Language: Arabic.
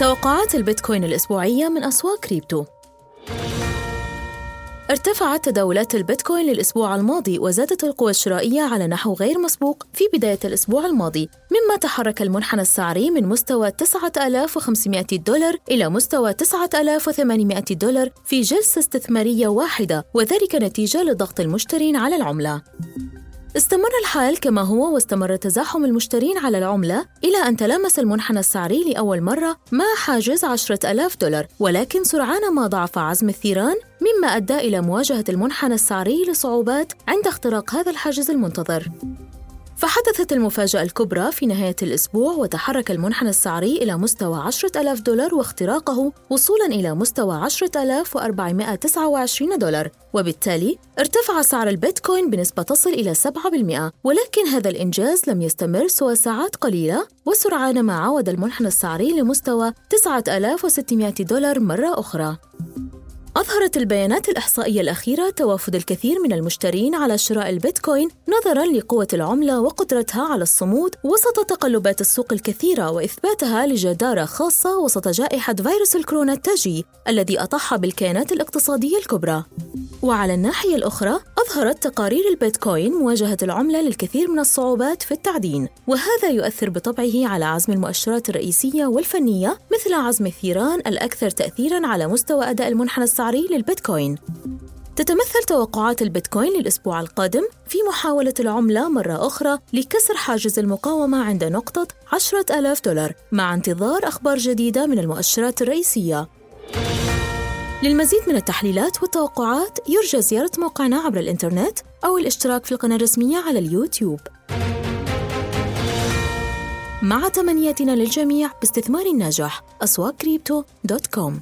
توقعات البيتكوين الأسبوعية من أسواق كريبتو. ارتفعت تداولات البيتكوين للأسبوع الماضي وزادت القوى الشرائية على نحو غير مسبوق في بداية الأسبوع الماضي مما تحرك المنحنى السعري من مستوى 9500 دولار إلى مستوى 9800 دولار في جلسة استثمارية واحدة وذلك نتيجة لضغط المشترين على العملة. استمر الحال كما هو واستمر تزاحم المشترين على العملة إلى أن تلامس المنحنى السعري لأول مرة مع حاجز عشرة ألاف دولار. ولكن سرعان ما ضعف عزم الثيران مما أدى إلى مواجهة المنحنى السعري لصعوبات عند اختراق هذا الحاجز المنتظر. فحدثت المفاجأة الكبرى في نهاية الأسبوع وتحرك المنحنى السعري إلى مستوى 10 ألاف دولار واختراقه وصولاً إلى مستوى 10429 دولار. وبالتالي ارتفع سعر البيتكوين بنسبة تصل إلى 7% ولكن هذا الإنجاز لم يستمر سوى ساعات قليلة وسرعان ما عاود المنحنى السعري لمستوى 9600 دولار مرة أخرى. أظهرت البيانات الإحصائية الأخيرة توافد الكثير من المشترين على شراء البيتكوين نظراً لقوة العملة وقدرتها على الصمود وسط تقلبات السوق الكثيرة وإثباتها لجدارة خاصة وسط جائحة فيروس الكورونا التاجي الذي أطاح بالكيانات الاقتصادية الكبرى. وعلى الناحية الأخرى أظهرت تقارير البيتكوين مواجهة العملة للكثير من الصعوبات في التعدين وهذا يؤثر بطبعه على عزم المؤشرات الرئيسية والفنية مثل عزم الثيران الأكثر تأثيراً على مستوى أداء المنحنى السعري للبيتكوين. تتمثل توقعات البيتكوين للأسبوع القادم في محاولة العملة مرة أخرى لكسر حاجز المقاومة عند نقطة 10 ألاف دولار مع انتظار أخبار جديدة من المؤشرات الرئيسية. للمزيد من التحليلات والتوقعات يرجى زيارة موقعنا عبر الإنترنت أو الاشتراك في القناة الرسمية على اليوتيوب. مع تمنياتنا للجميع باستثمار ناجح أسواق crypto dot com